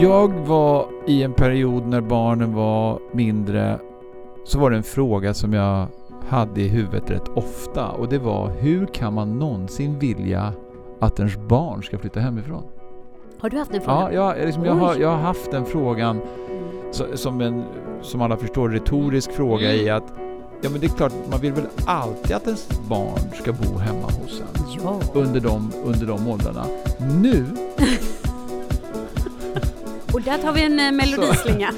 Jag var i en period när barnen var mindre så var det en fråga som jag hade i huvudet rätt ofta och det var hur kan man någonsin vilja att ens barn ska flytta hemifrån? Har du haft den frågan? Ja, jag, liksom, jag, har, jag har haft den frågan så, som en, som alla förstår, retorisk fråga Mm. i att ja men det är klart, man vill väl alltid att ens barn ska bo hemma hos en Ja. under de, under de åldrarna. Nu Och där tar vi en eh, melodislinga.